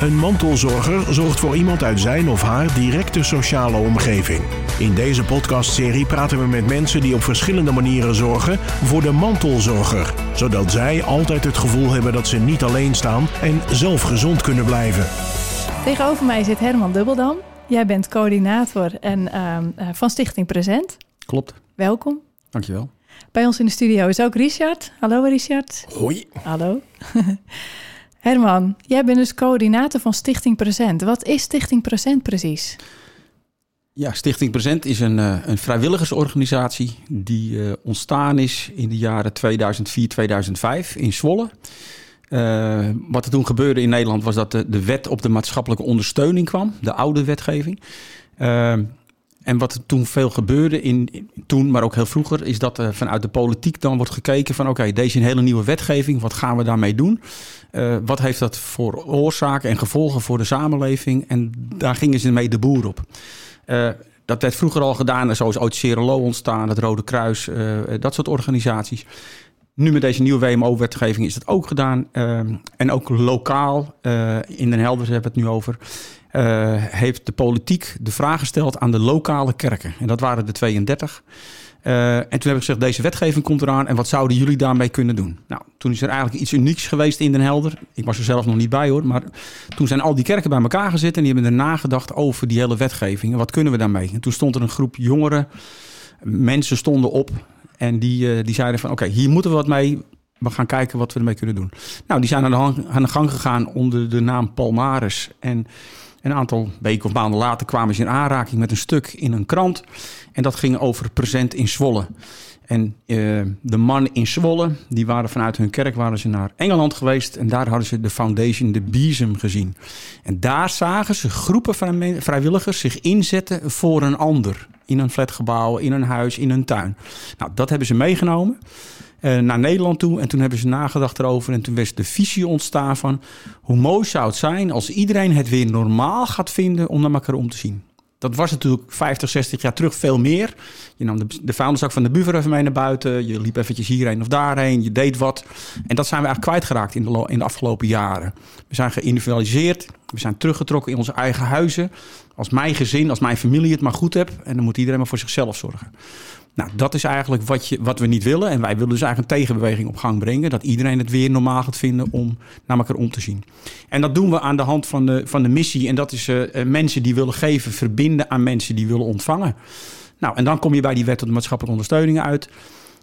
Een mantelzorger zorgt voor iemand uit zijn of haar directe sociale omgeving. In deze podcastserie praten we met mensen die op verschillende manieren zorgen voor de mantelzorger, zodat zij altijd het gevoel hebben dat ze niet alleen staan en zelf gezond kunnen blijven. Tegenover mij zit Herman Dubbeldam. Jij bent coördinator en, ehm, eh, van Stichting Present. Klopt, Welkom. dankjewel. Bij ons in de studio is ook Richard. Hallo Richard. Hoi. Hallo. Herman, jij bent dus coördinator van Stichting Present. Wat is Stichting Present precies? Ja, Stichting Present is een, eh, een vrijwilligersorganisatie die eh, ontstaan is in de jaren 2004-2005 in Zwolle. Eh, wat er toen gebeurde in Nederland was dat de, de wet op de maatschappelijke ondersteuning kwam, de oude wetgeving. En wat er toen veel gebeurde, in, toen, maar ook heel vroeger, is dat er vanuit de politiek dan wordt gekeken van oké, deze is een hele nieuwe wetgeving, wat gaan we daarmee doen? Eh, wat heeft dat voor oorzaken en gevolgen voor de samenleving? En daar gingen ze mee de boer op. Eh, dat werd vroeger al gedaan, zoals ooit Cerelo ontstaan, het Rode Kruis, eh, dat soort organisaties. Nu met deze nieuwe WMO-wetgeving is dat ook gedaan. En ook lokaal, in Den Helder hebben we het nu over, heeft de politiek de vraag gesteld aan de lokale kerken. En dat waren de 32. Eh, en toen heb ik gezegd, deze wetgeving komt eraan en wat zouden jullie daarmee kunnen doen? Nou, toen is er eigenlijk iets unieks geweest in Den Helder. Ik was er zelf nog niet bij hoor, maar toen zijn al die kerken bij elkaar gezeten en die hebben er nagedacht over die hele wetgeving. En wat kunnen we daarmee? En toen stond er een groep jongeren, mensen stonden op en die, eh, die zeiden van oké, hier moeten we wat mee. We gaan kijken wat we ermee kunnen doen. Nou, die zijn aan de, gang gegaan onder de naam Palmares. En een aantal weken of maanden later kwamen ze in aanraking met een stuk in een krant. En dat ging over present in Zwolle. En eh, de mannen in Zwolle, die waren vanuit hun kerk waren ze naar Engeland geweest. En daar hadden ze de foundation, de Biesem, gezien. En daar zagen ze groepen van vrijwilligers zich inzetten voor een ander. In een flatgebouw, in een huis, in een tuin. Nou, dat hebben ze meegenomen naar Nederland toe. En toen hebben ze nagedacht erover. En toen was de visie ontstaan van... hoe mooi zou het zijn als iedereen het weer normaal gaat vinden... om naar elkaar om te zien. Dat was natuurlijk 50, 60 jaar terug veel meer. Je nam de, de vuilniszak van de buur even mee naar buiten. Je liep eventjes hierheen of daarheen. Je deed wat. En dat zijn we eigenlijk kwijtgeraakt in de, in de afgelopen jaren. We zijn geïndividualiseerd. We zijn teruggetrokken in onze eigen huizen. Als mijn gezin, als mijn familie het maar goed hebt. En dan moet iedereen maar voor zichzelf zorgen. Nou, dat is eigenlijk wat, je, wat we niet willen. En wij willen dus eigenlijk een tegenbeweging op gang brengen. Dat iedereen het weer normaal gaat vinden om naar elkaar om te zien. En dat doen we aan de hand van de, van de missie. En dat is eh, eh, mensen die willen geven, verbinden aan mensen die willen ontvangen. Nou, en dan kom je bij die wet op maatschappelijke ondersteuning uit.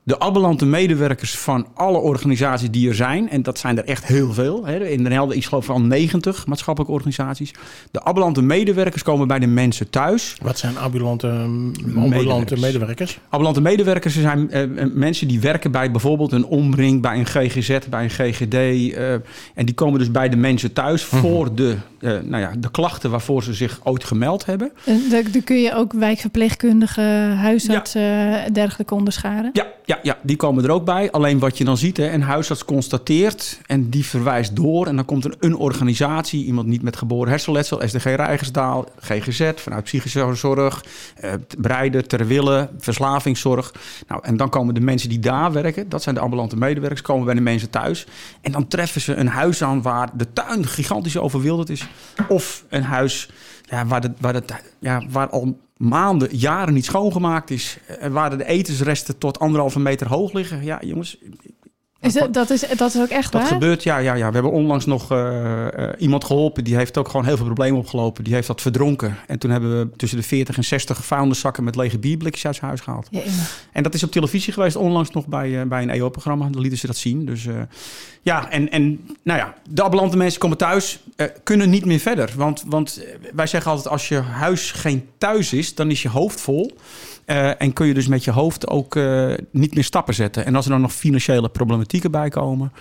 De ambulante medewerkers van alle organisaties die er zijn, en dat zijn er echt heel veel. Hè. In Den Helder is geloof ik al 90 maatschappelijke organisaties. De ambulante medewerkers komen bij de mensen thuis. Wat zijn ambulante, ambulante Medewerkers. medewerkers? Ambulante medewerkers zijn eh, eh, mensen die werken bij bijvoorbeeld een omring, bij een GGZ, bij een GGD. eh, en die komen dus bij de mensen thuis voor de, eh, nou ja, de klachten waarvoor ze zich ooit gemeld hebben. En daar daar kun je ook wijkverpleegkundigen, huisartsen, eh, dergelijke onderscheiden. Ja, ja, ja, die komen er ook bij. Alleen wat je dan ziet, hè, een huisarts constateert en die verwijst door. En dan komt er een organisatie, iemand niet met geboren hersenletsel, SDG Rijgersdaal, GGZ, vanuit psychische zorg, eh, Breiden, Terwille, verslavingszorg. Nou, en dan komen de mensen die daar werken, dat zijn de ambulante medewerkers, komen bij de mensen thuis. En dan treffen ze een huis aan waar de tuin gigantisch overwilderd is. Of een huis ja, waar, de, waar, de, ja, waar al maanden, jaren niet schoongemaakt is. En waar de etensresten tot anderhalve meter hoog liggen. Ja, jongens. Is dat, dat, is, dat is ook echt Dat waar? gebeurt, ja, ja, ja. We hebben onlangs nog eh, eh, iemand geholpen. Die heeft ook gewoon heel veel problemen opgelopen. Die heeft dat verdronken. En toen hebben we tussen de 40 en 60 vuilniszakken met lege bierblikjes uit zijn huis gehaald. En dat is op televisie geweest onlangs nog bij, eh, bij een EO-programma. Dan lieten ze dat zien. Dus ja, en, en nou ja, de ambulante mensen komen thuis, kunnen niet meer verder. Want, want wij zeggen altijd, als je huis geen thuis is, dan is je hoofd vol. Eh, en kun je dus met je hoofd ook eh, niet meer stappen zetten. En als er dan nog financiële problematieken bij komen,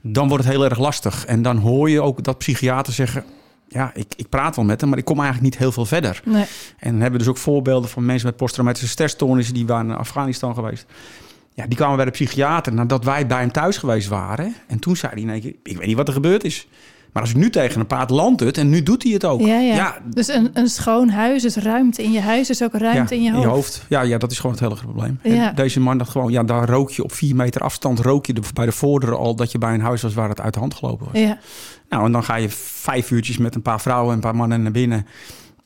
dan wordt het heel erg lastig. En dan hoor je ook dat psychiaters zeggen... ja, ik, ik praat wel met hem, maar ik kom eigenlijk niet heel veel verder. Nee. En dan hebben we dus ook voorbeelden van mensen met posttraumatische stressstoornissen... die waren naar Afghanistan geweest. Ja, die kwamen bij de psychiater nadat wij bij hem thuis geweest waren. En toen zei hij in één keer, ik weet niet wat er gebeurd is... Maar als ik nu tegen een paard land het en nu doet hij het ook. Ja, ja. dus een, een schoon huis is ruimte in je huis, is ook ruimte in, je hoofd. Ja, ja, dat is gewoon het hele probleem. Ja. Deze man dacht gewoon, ja, daar rook je op vier meter afstand, rook je de, bij de vorderen al dat je bij een huis was waar het uit de hand gelopen was. Ja. Nou, en dan ga je vijf uurtjes met een paar vrouwen en een paar mannen naar binnen.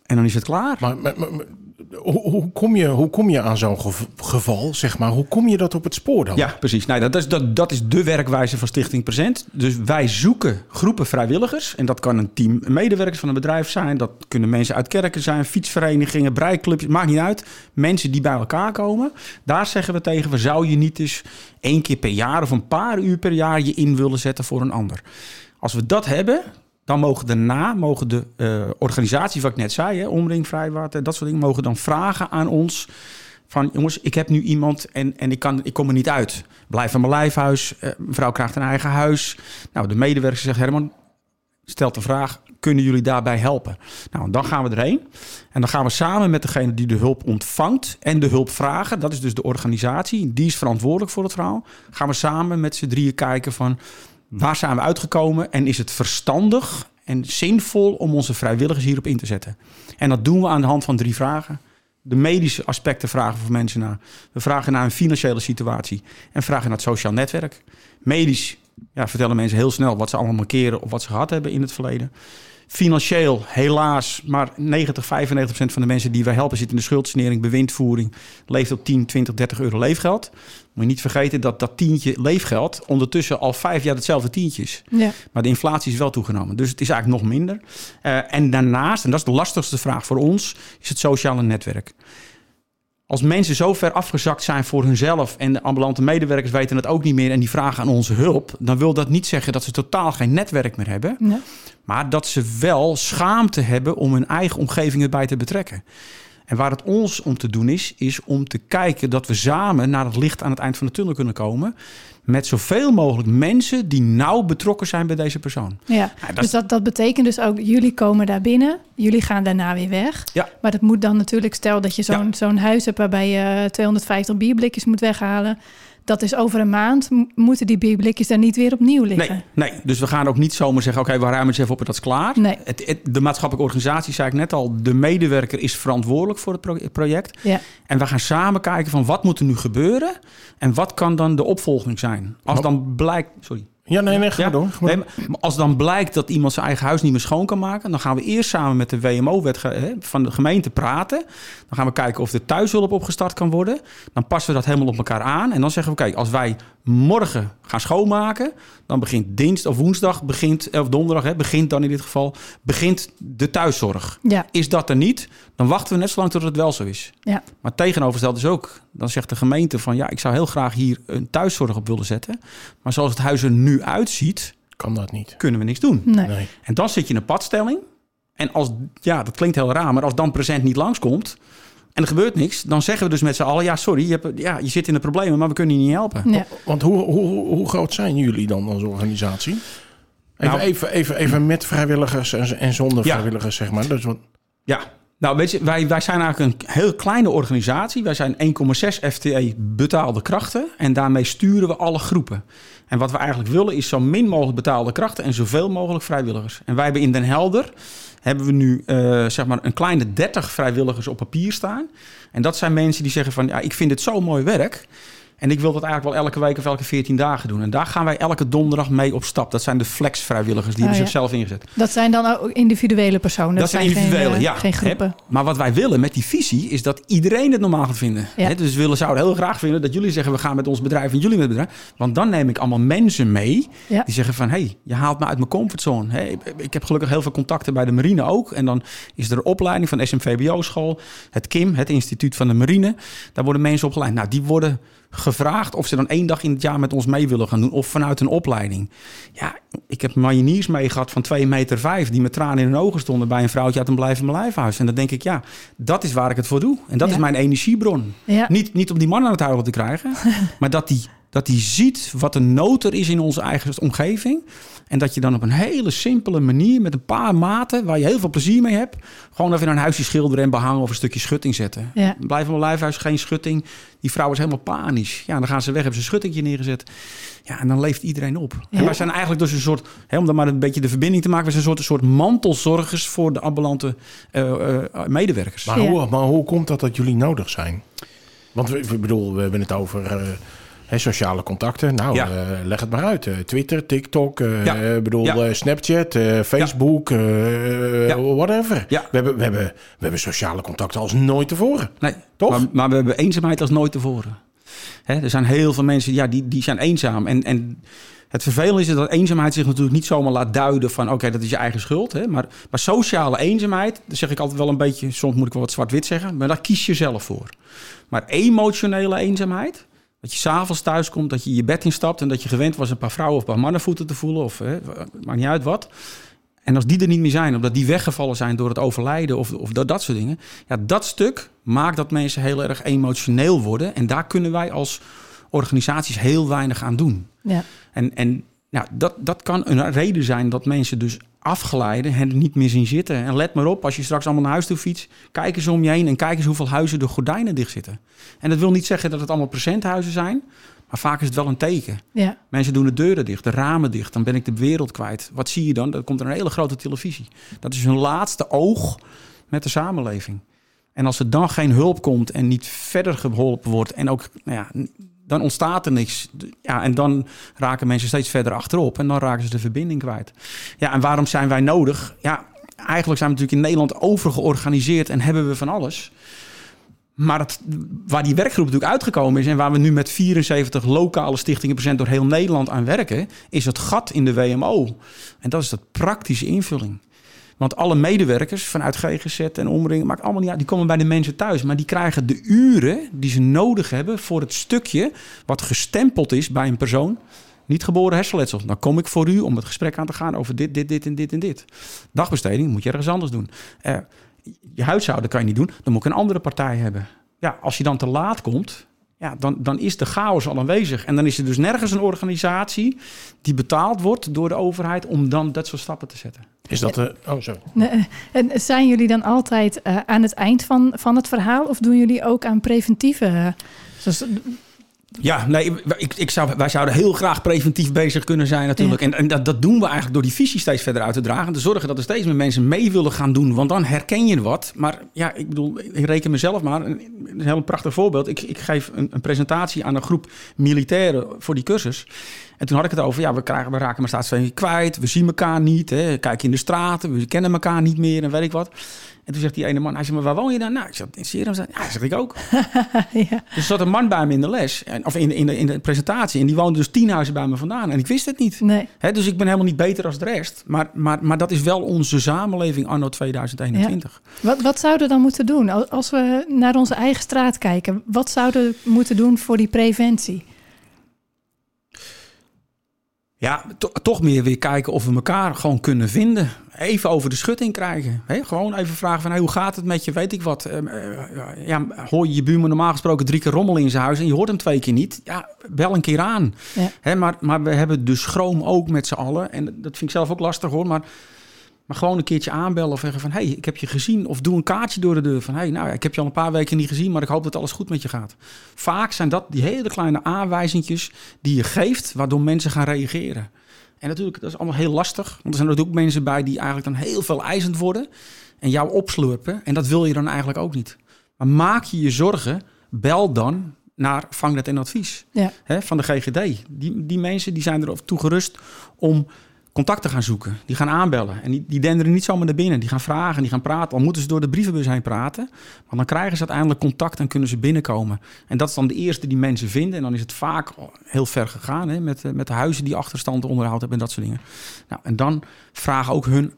En dan is het klaar. Maar, maar, maar hoe, kom je, hoe kom je aan zo'n geval, zeg maar? Hoe kom je dat op het spoor dan? Ja, precies. Nou, dat, is, dat, dat is de werkwijze van Stichting Present. Dus wij zoeken groepen vrijwilligers. En dat kan een team medewerkers van een bedrijf zijn. Dat kunnen mensen uit kerken zijn, fietsverenigingen, breiklubjes. Maakt niet uit. Mensen die bij elkaar komen. Daar zeggen we tegen, we zou je niet eens één keer per jaar of een paar uur per jaar je in willen zetten voor een ander. Als we dat hebben, dan mogen daarna mogen de uh, organisaties, wat ik net zei, hè, Omring, Vrijwater, dat soort dingen, mogen dan vragen aan ons van jongens, ik heb nu iemand en, en ik, kan, ik kom er niet uit. Blijf van mijn lijfhuis, uh, mevrouw krijgt een eigen huis. Nou, de medewerker zegt, Herman, stelt de vraag, kunnen jullie daarbij helpen? Nou, dan gaan we erheen. En dan gaan we samen met degene die de hulp ontvangt en de hulp vragen. Dat is dus de organisatie, die is verantwoordelijk voor het verhaal. Gaan we samen met z'n drieën kijken van Waar zijn we uitgekomen en is het verstandig en zinvol om onze vrijwilligers hierop in te zetten? En dat doen we aan de hand van drie vragen. De medische aspecten vragen voor mensen naar. We vragen naar een financiële situatie en vragen naar het sociaal netwerk. Medisch ja, vertellen mensen heel snel wat ze allemaal markeren of wat ze gehad hebben in het verleden. Financieel, helaas, maar 90, 95 procent van de mensen die wij helpen zitten in de schuldsanering, bewindvoering, leeft op 10, 20, 30 euro leefgeld. Moet je niet vergeten dat dat tientje leefgeld ondertussen al vijf jaar hetzelfde tientje is. Ja. Maar de inflatie is wel toegenomen. Dus het is eigenlijk nog minder. Uh, en daarnaast, en dat is de lastigste vraag voor ons, is het sociale netwerk. Als mensen zo ver afgezakt zijn voor hunzelf en de ambulante medewerkers weten het ook niet meer en die vragen aan onze hulp, dan wil dat niet zeggen dat ze totaal geen netwerk meer hebben, ja. maar dat ze wel schaamte hebben om hun eigen omgeving erbij te betrekken. En waar het ons om te doen is, is om te kijken dat we samen naar het licht aan het eind van de tunnel kunnen komen. Met zoveel mogelijk mensen die nauw betrokken zijn bij deze persoon. Ja, dat dus dat, dat betekent dus ook, jullie komen daar binnen, jullie gaan daarna weer weg. Ja. Maar dat moet dan natuurlijk, stel dat je zo'n zo'n huis hebt waarbij je 250 bierblikjes moet weghalen dat is over een maand, moeten die bierblikjes daar niet weer opnieuw liggen. Nee, nee. dus we gaan ook niet zomaar zeggen, oké, we ruimen het even op en dat is klaar. Nee. Het, de maatschappelijke organisatie, zei ik net al, de medewerker is verantwoordelijk voor het project. Ja. En we gaan samen kijken van wat moet er nu gebeuren en wat kan dan de opvolging zijn. Als dan blijkt, sorry. Ja, nee, nee, ga door. Nee, maar als dan blijkt dat iemand zijn eigen huis niet meer schoon kan maken, dan gaan we eerst samen met de WMO-wet van de gemeente praten. Dan gaan we kijken of de thuishulp opgestart kan worden. Dan passen we dat helemaal op elkaar aan. En dan zeggen we, kijk, als wij morgen gaan schoonmaken, dan begint dinsdag of woensdag, begint, of donderdag, hè, begint dan in dit geval, begint de thuiszorg. Ja. Is dat er niet, dan wachten we net zo lang tot het wel zo is. Ja. Maar tegenovergesteld is ook, dan zegt de gemeente van, ja, ik zou heel graag hier een thuiszorg op willen zetten. Maar zoals het huis er nu uitziet, kan dat niet. Kunnen we niks doen. Nee. Nee. En dan zit je in een padstelling. En als, ja, dat klinkt heel raar, maar als dan present niet langskomt en er gebeurt niks, dan zeggen we dus met z'n allen: ja, sorry, je, hebt, ja, je zit in de problemen, maar we kunnen je niet helpen. Ja. Want hoe, hoe, hoe groot zijn jullie dan als organisatie? Even, Nou- even, even, even met vrijwilligers en, en zonder Ja. vrijwilligers, zeg maar. Dus wat, Ja, nou weet je, wij, wij zijn eigenlijk een heel kleine organisatie. Wij zijn 1,6 FTE betaalde krachten en daarmee sturen we alle groepen. En wat we eigenlijk willen is zo min mogelijk betaalde krachten en zoveel mogelijk vrijwilligers. En wij hebben in Den Helder hebben we nu eh, zeg maar een kleine 30 vrijwilligers op papier staan. En dat zijn mensen die zeggen van ja, ik vind dit zo mooi werk. En ik wil dat eigenlijk wel elke week of elke 14 dagen doen. En daar gaan wij elke donderdag mee op stap. Dat zijn de flex-vrijwilligers. Die Oh, hebben ja. zichzelf ingezet. Dat zijn dan ook individuele personen. Dat zijn individuele, geen, eh, ja. Geen groepen. Maar wat wij willen met die visie is dat iedereen het normaal gaat vinden. Ja. Dus we willen, zouden heel graag vinden dat jullie zeggen... we gaan met ons bedrijf en jullie met het bedrijf. Want dan neem ik allemaal mensen mee Ja. die zeggen van... hé, hey, je haalt me uit mijn comfortzone. Ik- heb gelukkig heel veel contacten bij de marine ook. En dan is er een opleiding van de SMVBO-school. Het KIM, het instituut van de marine. Daar worden mensen opgeleid. Nou, die worden gevraagd of ze dan één dag in het jaar met ons mee willen gaan doen. Of vanuit een opleiding. Ja, ik heb mariniers mee gehad van 2 meter vijf die met tranen in hun ogen stonden bij een vrouwtje uit een blijven mijn lijfhuis. En dan denk ik, ja, dat is waar ik het voor doe. En dat Ja. is mijn energiebron. Ja. Niet, niet om die man aan het huilen te krijgen, maar dat die Dat hij ziet wat de nood er is in onze eigen omgeving. En dat je dan op een hele simpele manier, met een paar maten, waar je heel veel plezier mee hebt, gewoon even een huisje schilderen en behangen of een stukje schutting zetten. Ja. Blijf op een lijfhuis, geen schutting. Die vrouw is helemaal panisch. Ja, dan gaan ze weg, hebben ze een schuttingje neergezet. Ja, en dan leeft iedereen op. Ja. En wij zijn eigenlijk dus een soort, hè, om dan maar een beetje de verbinding te maken, we zijn een soort, een soort mantelzorgers voor de ambulante eh, eh, medewerkers. Maar, Ja. hoe, maar hoe komt dat dat jullie nodig zijn? Want we, ik bedoel, we hebben het over eh, sociale contacten. Nou, Ja. eh, leg het maar uit. Eh, Twitter, TikTok, Ja. ik bedoel, Ja. Snapchat, Facebook, whatever. Ja. We, hebben, we, hebben, we hebben sociale contacten als nooit tevoren. Nee, Toch? Maar, maar we hebben eenzaamheid als nooit tevoren. Er zijn heel veel mensen ja, die, die zijn eenzaam. En, en het vervelende is dat eenzaamheid zich natuurlijk niet zomaar laat duiden van... oké, dat is je eigen schuld. Hè? Maar, maar sociale eenzaamheid, daar zeg ik altijd wel een beetje... soms moet ik wel wat zwart-wit zeggen, maar daar kies je zelf voor. Maar emotionele eenzaamheid... Dat je s'avonds thuis komt, dat je je bed instapt... en dat je gewend was een paar vrouwen of een paar mannenvoeten te voelen... of hè, maakt niet uit wat... En als die er niet meer zijn, omdat die weggevallen zijn door het overlijden of, of dat, dat soort dingen. Ja, dat stuk maakt dat mensen heel erg emotioneel worden. En daar kunnen wij als organisaties heel weinig aan doen. Ja. En, en nou, dat, dat kan een reden zijn dat mensen dus afgeleiden en niet meer zien zitten. En let maar op, als je straks allemaal naar huis toe fietst, kijk eens om je heen en kijk eens hoeveel huizen de gordijnen dicht zitten. En dat wil niet zeggen dat het allemaal presenthuizen zijn, maar vaak is het wel een teken. Ja. Mensen doen de deuren dicht, de ramen dicht. Dan ben ik de wereld kwijt. Wat zie je dan? Dan komt er een hele grote televisie. Dat is hun laatste oog met de samenleving. En als er dan geen hulp komt en niet verder geholpen wordt... en ook, nou ja, dan ontstaat er niks. Ja, en dan raken mensen steeds verder achterop... en dan raken ze de verbinding kwijt. Ja, en waarom zijn wij nodig? Ja, eigenlijk zijn we natuurlijk in Nederland overgeorganiseerd... en hebben we van alles... Maar het, waar die werkgroep natuurlijk uitgekomen is en waar we nu met 74 lokale stichtingen present door heel Nederland aan werken, is het gat in de WMO. En dat is dat praktische invulling. Want alle medewerkers vanuit GGZ en omring, maakt allemaal niet die komen bij de mensen thuis. Maar die krijgen de uren die ze nodig hebben voor het stukje wat gestempeld is bij een persoon. Niet geboren hersenletsel. Dan kom ik voor u om het gesprek aan te gaan over dit, dit, dit en dit en dit. Dagbesteding moet je ergens anders doen. Eh, je huishouden kan je niet doen, dan moet ik een andere partij hebben. Ja, als je dan te laat komt, ja, dan, dan is de chaos al aanwezig. En dan is er dus nergens een organisatie die betaald wordt door de overheid om dan dat soort stappen te zetten. Is dat de... Oh, zo. Nee, En zijn jullie dan altijd eh, aan het eind van, van het verhaal of doen jullie ook aan preventieve? eh, zoals, Ja, nee, ik, ik zou, wij zouden heel graag preventief bezig kunnen zijn natuurlijk. En, en dat, dat doen we eigenlijk door die visie steeds verder uit te dragen. En te zorgen dat er steeds meer mensen mee willen gaan doen. Want dan herken je wat. Maar ja, ik bedoel, ik reken mezelf maar. Een, een heel prachtig voorbeeld. Ik, ik geef een, een presentatie aan een groep militairen voor die cursus. En toen had ik het over, ja, we, krijgen, we raken maar staatsvereniging kwijt. We zien elkaar niet. Hè, kijk in de straten. We kennen elkaar niet meer en weet ik wat. En toen zegt die ene man, hij zegt, maar waar woon je dan? Nou, ik zeg, in Serum. Ja, zeg ik ook. ja. Dus er zat een man bij me in de les, en, of in, de- in, de, in de presentatie. En die woonde dus tien huizen bij me vandaan. En ik wist het niet. Nee. Hè, dus ik ben helemaal niet beter als de rest. Maar, maar, maar dat is wel onze samenleving anno 2021. Wat, wat zouden we dan moeten doen Al- als we naar onze eigen straat kijken? Wat zouden we moeten doen voor die preventie? Ja, to- toch meer weer kijken of we elkaar gewoon kunnen vinden. Even over de schutting krijgen. Gewoon even vragen van hey, hoe gaat het met je, weet ik wat. Ehm, eh, ja, hoor je je buurman normaal gesproken drie keer rommelen in zijn huis... en je hoort hem twee keer niet. Ja, bel een keer aan. Ja. Maar, maar we hebben de schroom ook met z'n allen. En dat vind ik zelf ook lastig hoor. Maar, maar gewoon een keertje aanbellen of zeggen van... hé, hey, ik heb je gezien. Of doe een kaartje door de deur van... hey, nou ja, ik heb je al een paar weken niet gezien... maar ik hoop dat alles goed met je gaat. Vaak zijn dat die hele kleine aanwijzingjes die je geeft... waardoor mensen gaan reageren. En natuurlijk, dat is allemaal heel lastig. Want er zijn natuurlijk ook mensen bij die eigenlijk dan heel veel eisend worden... en jou opslurpen. En dat wil je dan eigenlijk ook niet. Maar maak je je zorgen, bel dan naar Vangnet en Advies Ja. hè, van de GGD. Die, die mensen die zijn erop toegerust om contact te gaan zoeken. Die gaan aanbellen. En die, die denderen niet zomaar naar binnen. Die gaan vragen, die gaan praten. Al moeten ze door de brievenbus heen praten. Maar dan krijgen ze uiteindelijk contact en kunnen ze binnenkomen. En dat is dan de eerste die mensen vinden. En dan is het vaak heel ver gegaan. Hè, met, eh, met de huizen die achterstand onderhoud hebben en dat soort dingen. Nou, en dan vragen ook hun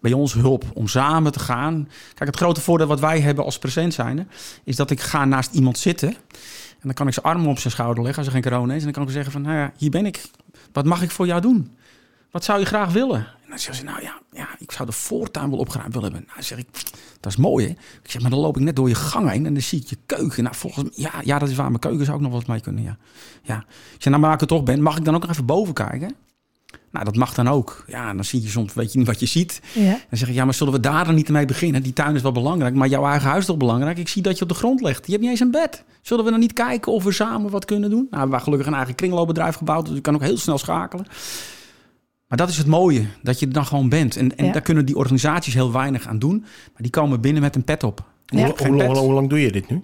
bij ons hulp om samen te gaan. Kijk, het grote voordeel wat wij hebben als present zijn... is dat ik ga naast iemand zitten... en dan kan ik zijn arm op zijn schouder leggen als er geen corona is... en dan kan ik zeggen van, nou ja, hier ben ik. Wat mag ik voor jou doen? Wat zou je graag willen? dan zeggen ze, nou ja, ja, ik zou de voortuin wel opgeruimd willen hebben. Nou, zeg ik, dat is mooi hè. Ik zeg, maar dan loop ik net door je gang heen en dan zie ik je keuken. Nou, volgens mij, ja, ja, dat is waar. Mijn keuken zou ook nog wel eens mee kunnen, ja. ja. Ik zeg, nou, maar ik er toch ben, mag ik dan ook nog even boven kijken? Nou, dat mag dan ook. Ja, dan zie je soms, weet je niet wat je ziet. Ja. Dan zeg ik, ja, maar zullen we daar dan niet mee beginnen? Die tuin is wel belangrijk, maar jouw eigen huis is toch belangrijk? Ik zie dat je op de grond ligt. Je hebt niet eens een bed. Zullen we dan niet kijken of we samen wat kunnen doen? Nou, we hebben gelukkig een eigen kringloopbedrijf gebouwd, dus je kan ook heel snel schakelen. Maar dat is het mooie, dat je er dan gewoon bent. En, en Ja. daar kunnen die organisaties heel weinig aan doen. Maar die komen binnen met een pet op. Ja. Hoe, pet. hoe lang doe je dit nu?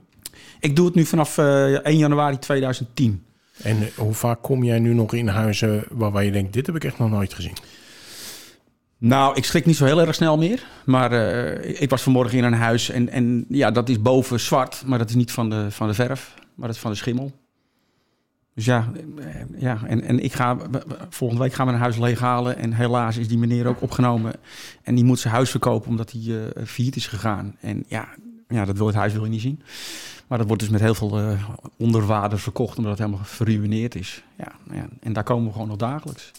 Ik doe het nu vanaf eh, 1 januari 2010. En eh, hoe vaak kom jij nu nog in huizen waarvan je denkt, dit heb ik echt nog nooit gezien? Nou, ik schrik niet zo heel erg snel meer. Maar eh, ik was vanmorgen in een huis en, en ja, dat is boven zwart. Maar dat is niet van de, van de verf, maar dat is van de schimmel. Dus ja, eh, ja en, en ik ga, volgende week gaan we een huis leeghalen. En helaas is die meneer ook opgenomen. En die moet zijn huis verkopen omdat hij eh failliet is gegaan. En ja, ja, dat wil het huis wil je niet zien. Maar dat wordt dus met heel veel onderwaarde verkocht omdat het helemaal verruineerd is. Ja, ja, en daar komen we gewoon nog dagelijks.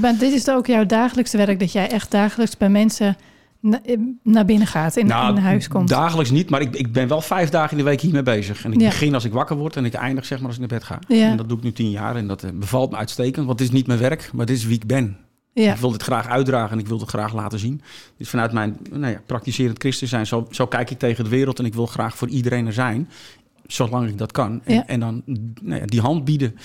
Maar dit is ook jouw dagelijkse werk, dat jij echt dagelijks bij mensen na- eh, naar binnen gaat, in, in een huis komt. Nou, Dagelijks niet, maar ik, ik ben wel vijf dagen in de week hiermee bezig. En ik Ja. begin als ik wakker word en ik eindig zeg maar als ik naar bed ga. Ja. En dat doe ik nu tien jaar en dat eh, bevalt me uitstekend. Want het is niet mijn werk, maar dit is wie ik ben. ja. Ik wil dit graag uitdragen en ik wil het graag laten zien. Dus vanuit mijn nou ja, praktiserend christen zijn, zo, zo kijk ik tegen de wereld. En ik wil graag voor iedereen er zijn, zolang ik dat kan. En, Ja. en dan nou ja, die hand bieden.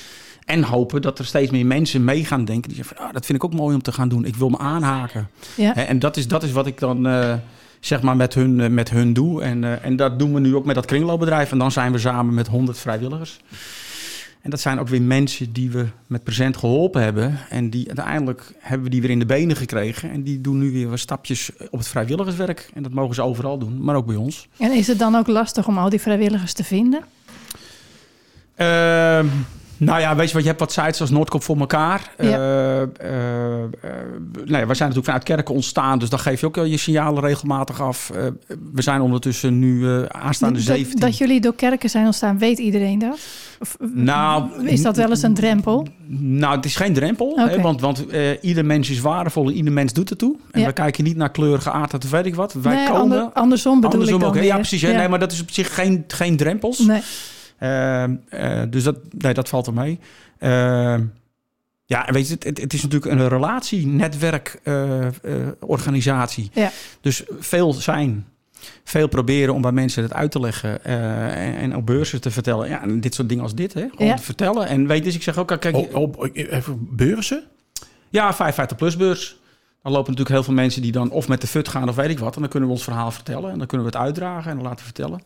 En hopen dat er steeds meer mensen mee gaan denken. Die zeggen, van, ah, dat vind ik ook mooi om te gaan doen. Ik wil me aanhaken. ja. En dat is, dat is wat ik dan eh, zeg maar met hun, eh, met hun doe. En, eh, en dat doen we nu ook met dat kringloopbedrijf. En dan zijn we samen met 100 vrijwilligers. En dat zijn ook weer mensen die we met present geholpen hebben. En die uiteindelijk hebben we die weer in de benen gekregen. En die doen nu weer wat stapjes op het vrijwilligerswerk. En dat mogen ze overal doen, maar ook bij ons. En is het dan ook lastig om al die vrijwilligers te vinden? Ehm, nou ja, weet je wat, je hebt wat sites als Noordkop voor elkaar. Ja. Nou ja, we zijn natuurlijk vanuit kerken ontstaan, dus dan geef je ook wel je signalen regelmatig af. We zijn ondertussen nu aanstaande dat, 17. dat jullie door kerken zijn ontstaan, weet iedereen dat? Of, Nou, is dat wel eens een drempel? Nou, het is geen drempel, hè, want, want ieder mens is waardevol en ieder mens doet het toe. En Ja. we kijken niet naar kleur, geaardheid of weet ik wat. Wij nee, komen... ander- andersom bedoel Andersom ik dan ook. weer. Ja, precies. hè. Nee, maar dat is op zich geen, geen drempels. Nee. Ehm, eh, dus dat, nee, dat valt er mee. Ehm, ja, en weet je, het, het, is natuurlijk een relatie, netwerk, eh, eh, organisatie. Ja. Dus veel zijn, veel proberen om bij mensen het uit te leggen eh, en, en op beurzen te vertellen. Ja, en dit soort dingen als dit, hè? Gewoon Ja. te vertellen. En weet dus, ik zeg ook, kijk, Op, op, even beurzen? ja, 55 plus beurs. Dan lopen natuurlijk heel veel mensen die dan of met de fut gaan of weet ik wat. En dan kunnen we ons verhaal vertellen. En dan kunnen we het uitdragen en laten vertellen.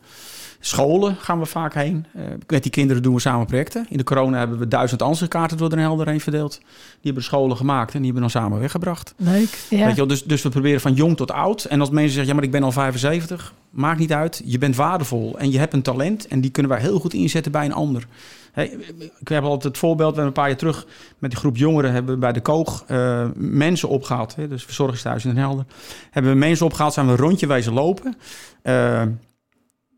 Scholen gaan we vaak heen. Eh, met die kinderen doen we samen projecten. In de corona hebben we duizend ansichtkaarten door Den Helder heen verdeeld. Die hebben de scholen gemaakt en die hebben dan samen weggebracht. Leuk. Ja. Weet je wel, dus, dus we proberen van jong tot oud. En als mensen zeggen, ja maar ik ben al 75. Maakt niet uit. Je bent waardevol en je hebt een talent. En die kunnen wij heel goed inzetten bij een ander. Hey, ik heb altijd het voorbeeld, we een paar jaar terug met die groep jongeren hebben we bij de Koog eh, mensen opgehaald. Hè, dus verzorgingstehuis in Den Helder. Hebben we mensen opgehaald, zijn we een rondje wezen lopen. Eh,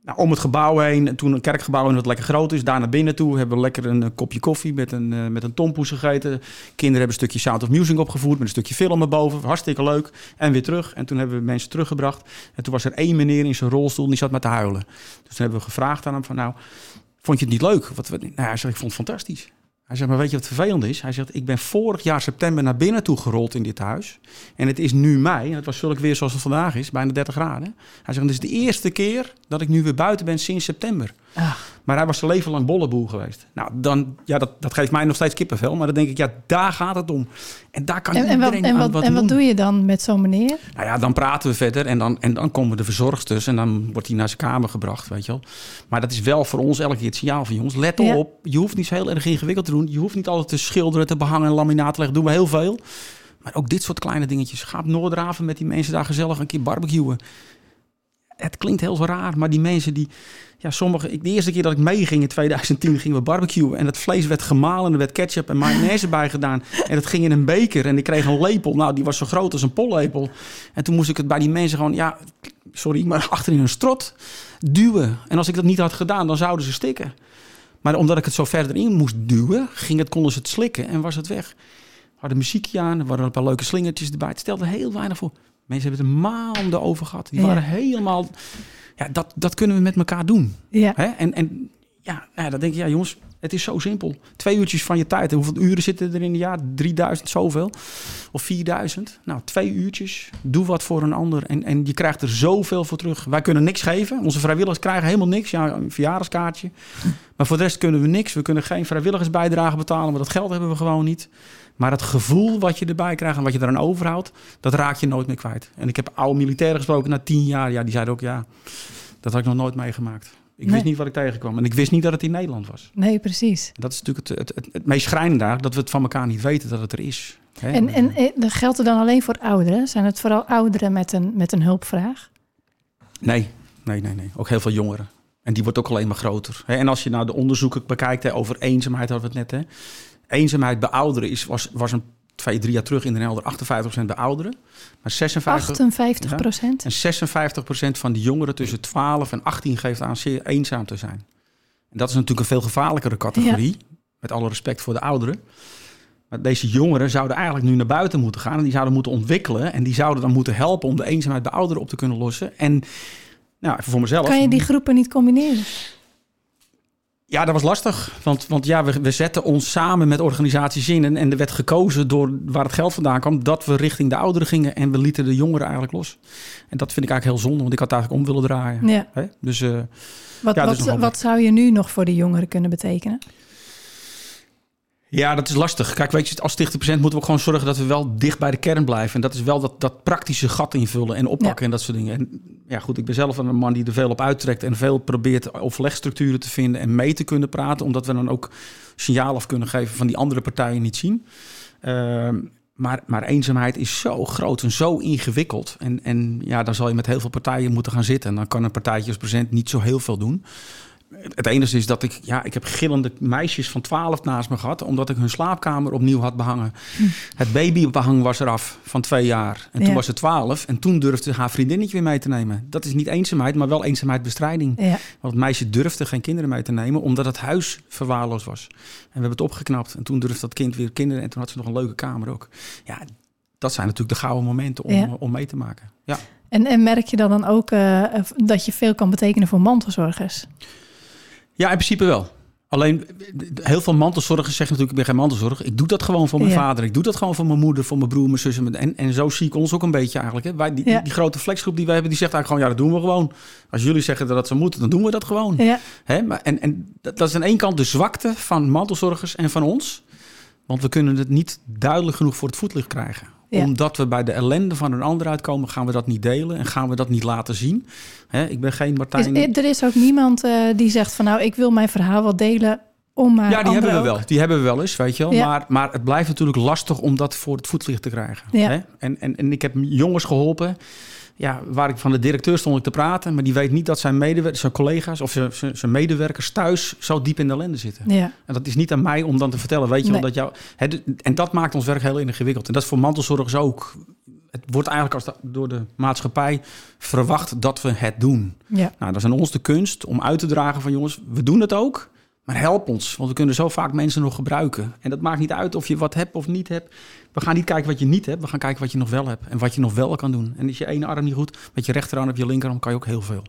nou, om het gebouw heen, toen een kerkgebouw en wat lekker groot is, daar naar binnen toe hebben we lekker een kopje koffie met een, eh, met een tompoes gegeten. Kinderen hebben een stukje Sound of Music opgevoerd met een stukje film erboven. Hartstikke leuk. En weer terug. En toen hebben we mensen teruggebracht. En toen was er één meneer in zijn rolstoel die zat met te huilen. Dus toen hebben we gevraagd aan hem van nou, vond je het niet leuk? Wat, nou, hij zegt, ik vond het fantastisch. Hij zegt, maar weet je wat vervelend is? Hij zegt, ik ben vorig jaar september naar binnen toe gerold in dit huis. En het is nu mei. En het was zulk weer zoals het vandaag is, bijna 30 graden. Hij zegt, het is de eerste keer dat ik nu weer buiten ben sinds september. Ach. Maar hij was zijn leven lang bolleboel geweest. Nou, dan, ja, dat, dat geeft mij nog steeds kippenvel. Maar dan denk ik, ja, daar gaat het om. En daar kan En, en, wat, iedereen en, aan wat, en wat doe je dan met zo'n meneer? Nou ja, dan praten we verder en dan, en dan komen de verzorgsters en dan wordt hij naar zijn kamer gebracht, weet je wel. Maar dat is wel voor ons elke keer het signaal van jongens, let Ja. op. Je hoeft niet zo heel erg ingewikkeld te doen. Je hoeft niet altijd te schilderen, te behangen en laminaat te leggen. Doen we heel veel. Maar ook dit soort kleine dingetjes. Ga op Noordraven met die mensen daar gezellig een keer barbecuen. Het klinkt heel raar, maar die mensen die... Ja, sommige... De eerste keer dat ik meeging in 2010 gingen we barbecuen. En het vlees werd gemalen, er werd ketchup en mayonaise bij gedaan. En het ging in een beker en ik kreeg een lepel. Nou, die was zo groot als een pollepel. En toen moest ik het bij die mensen gewoon... Ja, sorry, maar achterin een strot duwen. En als ik dat niet had gedaan, dan zouden ze stikken. Maar omdat ik het zo verder in moest duwen, ging het, konden ze het slikken en was het weg. hadden muziekje aan, er waren een paar leuke slingertjes erbij. Het stelde heel weinig voor. Mensen hebben het er maanden over gehad. Die Ja. waren helemaal... Ja, dat, dat kunnen we met elkaar doen. Ja. Hè? En, en ja, ja, dan denk je, ja jongens, het is zo simpel. Twee uurtjes van je tijd. Hoeveel uren zitten er in een jaar? 3000 zoveel? Of 4000? Nou, twee uurtjes. Doe wat voor een ander. En, en je krijgt er zoveel voor terug. Wij kunnen niks geven. Onze vrijwilligers krijgen helemaal niks. Ja, een verjaardagskaartje. Maar voor de rest kunnen we niks. We kunnen geen vrijwilligersbijdrage betalen. Maar dat geld hebben we gewoon niet. Maar het gevoel wat je erbij krijgt en wat je eraan overhoudt, dat raak je nooit meer kwijt. En ik heb oude militairen gesproken na tien jaar. Ja, die zeiden ook, ja, dat had ik nog nooit meegemaakt. Ik Nee. wist niet wat ik tegenkwam. En ik wist niet dat het in Nederland was. Nee, precies. En dat is natuurlijk het, het, het, het meest schrijnende daar, dat we het van elkaar niet weten dat het er is. Hè? En, en eh, dat geldt het dan alleen voor ouderen? Zijn het vooral ouderen met een, met een hulpvraag? Nee, nee, nee, nee. Ook heel veel jongeren. En die wordt ook alleen maar groter. Hè? En als je nou de onderzoeken bekijkt hè, over eenzaamheid, hadden we het net. Hè? Eenzaamheid bij ouderen is, was, was een twee, drie jaar terug in Den Helder 58% bij ouderen. Maar 56, 58 procent? En 56% van de jongeren tussen 12 en 18 geeft aan zeer eenzaam te zijn. En dat is natuurlijk een veel gevaarlijkere categorie. Met alle respect voor de ouderen. Maar deze jongeren zouden eigenlijk nu naar buiten moeten gaan. En die zouden moeten ontwikkelen. En die zouden dan moeten helpen om de eenzaamheid bij ouderen op te kunnen lossen. En nou, even voor mezelf. Kan je die groepen niet combineren? Ja, dat was lastig. Want, want ja, we, we zetten ons samen met organisaties in. En, en er werd gekozen door waar het geld vandaan kwam. Dat we richting de ouderen gingen. En we lieten de jongeren eigenlijk los. En dat vind ik eigenlijk heel zonde. Want ik had het eigenlijk om willen draaien. Ja. Hè? Dus eh, Wat, Ja, wat, wat zou je nu nog voor de jongeren kunnen betekenen? Ja, dat is lastig. Kijk, weet je, als stichting patiënt moeten we ook gewoon zorgen dat we wel dicht bij de kern blijven. En dat is wel dat, dat praktische gat invullen en oppakken en dat soort dingen. En ja, goed, ik ben zelf een man die er veel op uittrekt en veel probeert overlegstructuren te vinden en mee te kunnen praten. Omdat we dan ook signaal af kunnen geven van die andere partijen niet zien. Ehm, maar, maar eenzaamheid is zo groot en zo ingewikkeld. En, en ja, dan zal je met heel veel partijen moeten gaan zitten. En dan kan een partijtje als present niet zo heel veel doen. Het enige is dat ik, ja, ik heb gillende meisjes van 12 naast me gehad, omdat ik hun slaapkamer opnieuw had behangen. Het babybehang was eraf van twee jaar. En toen was ze 12 en toen durfde haar vriendinnetje weer mee te nemen. Dat is niet eenzaamheid, maar wel eenzaamheidbestrijding. Ja. Want het meisje durfde geen kinderen mee te nemen, omdat het huis verwaarloosd was. En we hebben het opgeknapt. En toen durfde dat kind weer kinderen. En toen had ze nog een leuke kamer ook. Ja, dat zijn natuurlijk de gouden momenten om, Ja. om mee te maken. Ja. En, en merk je dan, dan ook eh, dat je veel kan betekenen voor mantelzorgers? Ja, in principe wel. Alleen, heel veel mantelzorgers zeggen natuurlijk, ik ben geen mantelzorg. Ik doe dat gewoon voor mijn Ja. vader. Ik doe dat gewoon voor mijn moeder, voor mijn broer, mijn zus. En, en, en zo zie ik ons ook een beetje eigenlijk. Hè. Wij, die, Ja. die, grote flexgroep die wij hebben, die zegt eigenlijk gewoon, ja, dat doen we gewoon. Als jullie zeggen dat dat zo moet, dan doen we dat gewoon. Ja, Hè? Maar, en, en dat, dat is aan één kant de zwakte van mantelzorgers en van ons. Want we kunnen het niet duidelijk genoeg voor het voetlicht krijgen. Ja. Omdat we bij de ellende van een ander uitkomen, gaan we dat niet delen en gaan we dat niet laten zien. Hè? Ik ben geen is, Martijn. er is ook niemand eh, die zegt van nou, ik wil mijn verhaal wel delen om maar ja, die hebben we wel. Die hebben we wel eens, weet je wel. Ja. Maar, maar het blijft natuurlijk lastig om dat voor het voetlicht te krijgen. Ja. Hè? En, en, en ik heb jongens geholpen. Ja, waar ik van de directeur stond ik te praten, maar die weet niet dat zijn medewerkers, zijn collega's of zijn, zijn, zijn medewerkers thuis zo diep in de ellende zitten. Ja, En dat is niet aan mij om dan te vertellen, weet je wel, Nee. dat jou... Hè, en dat maakt ons werk heel ingewikkeld. En dat is voor mantelzorgers ook. Het wordt eigenlijk als door de maatschappij verwacht dat we het doen. ja. Nou, dat is aan ons de kunst om uit te dragen van jongens, we doen het ook, maar help ons. Want we kunnen zo vaak mensen nog gebruiken. En dat maakt niet uit of je wat hebt of niet hebt. We gaan niet kijken wat je niet hebt, we gaan kijken wat je nog wel hebt. En wat je nog wel kan doen. En is je ene arm niet goed, met je rechterarm of je linkerarm kan je ook heel veel.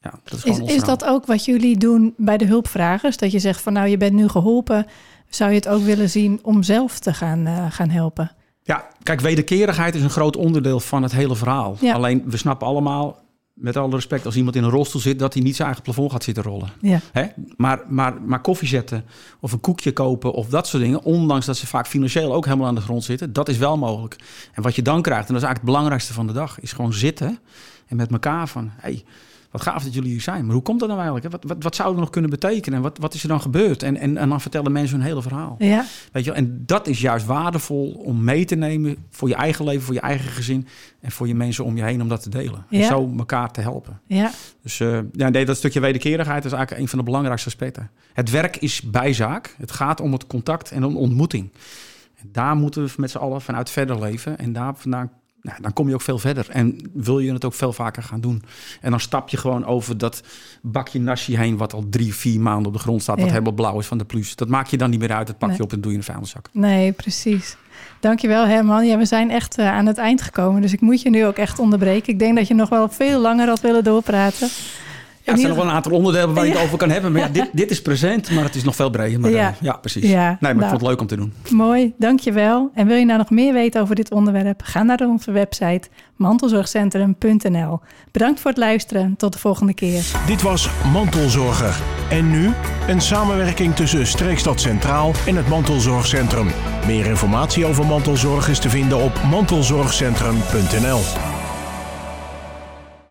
Ja, dat is Is, dat ook wat jullie doen bij de hulpvragers? Dat je zegt van nou, je bent nu geholpen. Zou je het ook willen zien om zelf te gaan, eh, gaan helpen? Ja, kijk, wederkerigheid is een groot onderdeel van het hele verhaal. Ja. Alleen, we snappen allemaal, met alle respect, als iemand in een rolstoel zit, dat hij niet zijn eigen plafond gaat zitten rollen. Ja, Hè? Maar, maar, maar koffie zetten of een koekje kopen of dat soort dingen, ondanks dat ze vaak financieel ook helemaal aan de grond zitten, dat is wel mogelijk. En wat je dan krijgt, en dat is eigenlijk het belangrijkste van de dag, is gewoon zitten en met elkaar van, hey, wat gaaf dat jullie hier zijn. Maar hoe komt dat nou eigenlijk? Wat, wat, wat zou er nog kunnen betekenen? En wat, wat is er dan gebeurd? En, en, en dan vertellen mensen hun hele verhaal. ja, Weet je, wel? en dat is juist waardevol om mee te nemen voor je eigen leven, voor je eigen gezin en voor je mensen om je heen om dat te delen. En zo elkaar te helpen. ja, Dus eh, ja, nee, dat stukje wederkerigheid is eigenlijk een van de belangrijkste aspecten. Het werk is bijzaak. Het gaat om het contact en een ontmoeting. En daar moeten we met z'n allen vanuit verder leven. En daar vandaan nou, dan kom je ook veel verder. En wil je het ook veel vaker gaan doen. En dan stap je gewoon over dat bakje nasi heen... wat al drie, vier maanden op de grond staat... wat Ja. helemaal blauw is van de plus. Dat maak je dan niet meer uit. Dat pak je Nee. op en doe je in de vuilniszak. Nee, precies. Dankjewel Herman. Ja, we zijn echt eh, aan het eind gekomen. Dus ik moet je nu ook echt onderbreken. Ik denk dat je nog wel veel langer had willen doorpraten. Ja, er zijn nog wel een aantal onderdelen waar je het over kan hebben. Maar ja, dit, dit is present, maar het is nog veel breder. Maar, Ja. ja. ja, precies. Ja, nee, maar ik nou. vond het leuk om te doen. Mooi, dankjewel. En wil je nou nog meer weten over dit onderwerp? Ga naar onze website mantelzorgcentrum.nl. Bedankt voor het luisteren. Tot de volgende keer. Dit was Mantelzorger. En nu een samenwerking tussen Streekstad Centraal en het Mantelzorgcentrum. Meer informatie over mantelzorg is te vinden op mantelzorgcentrum.nl.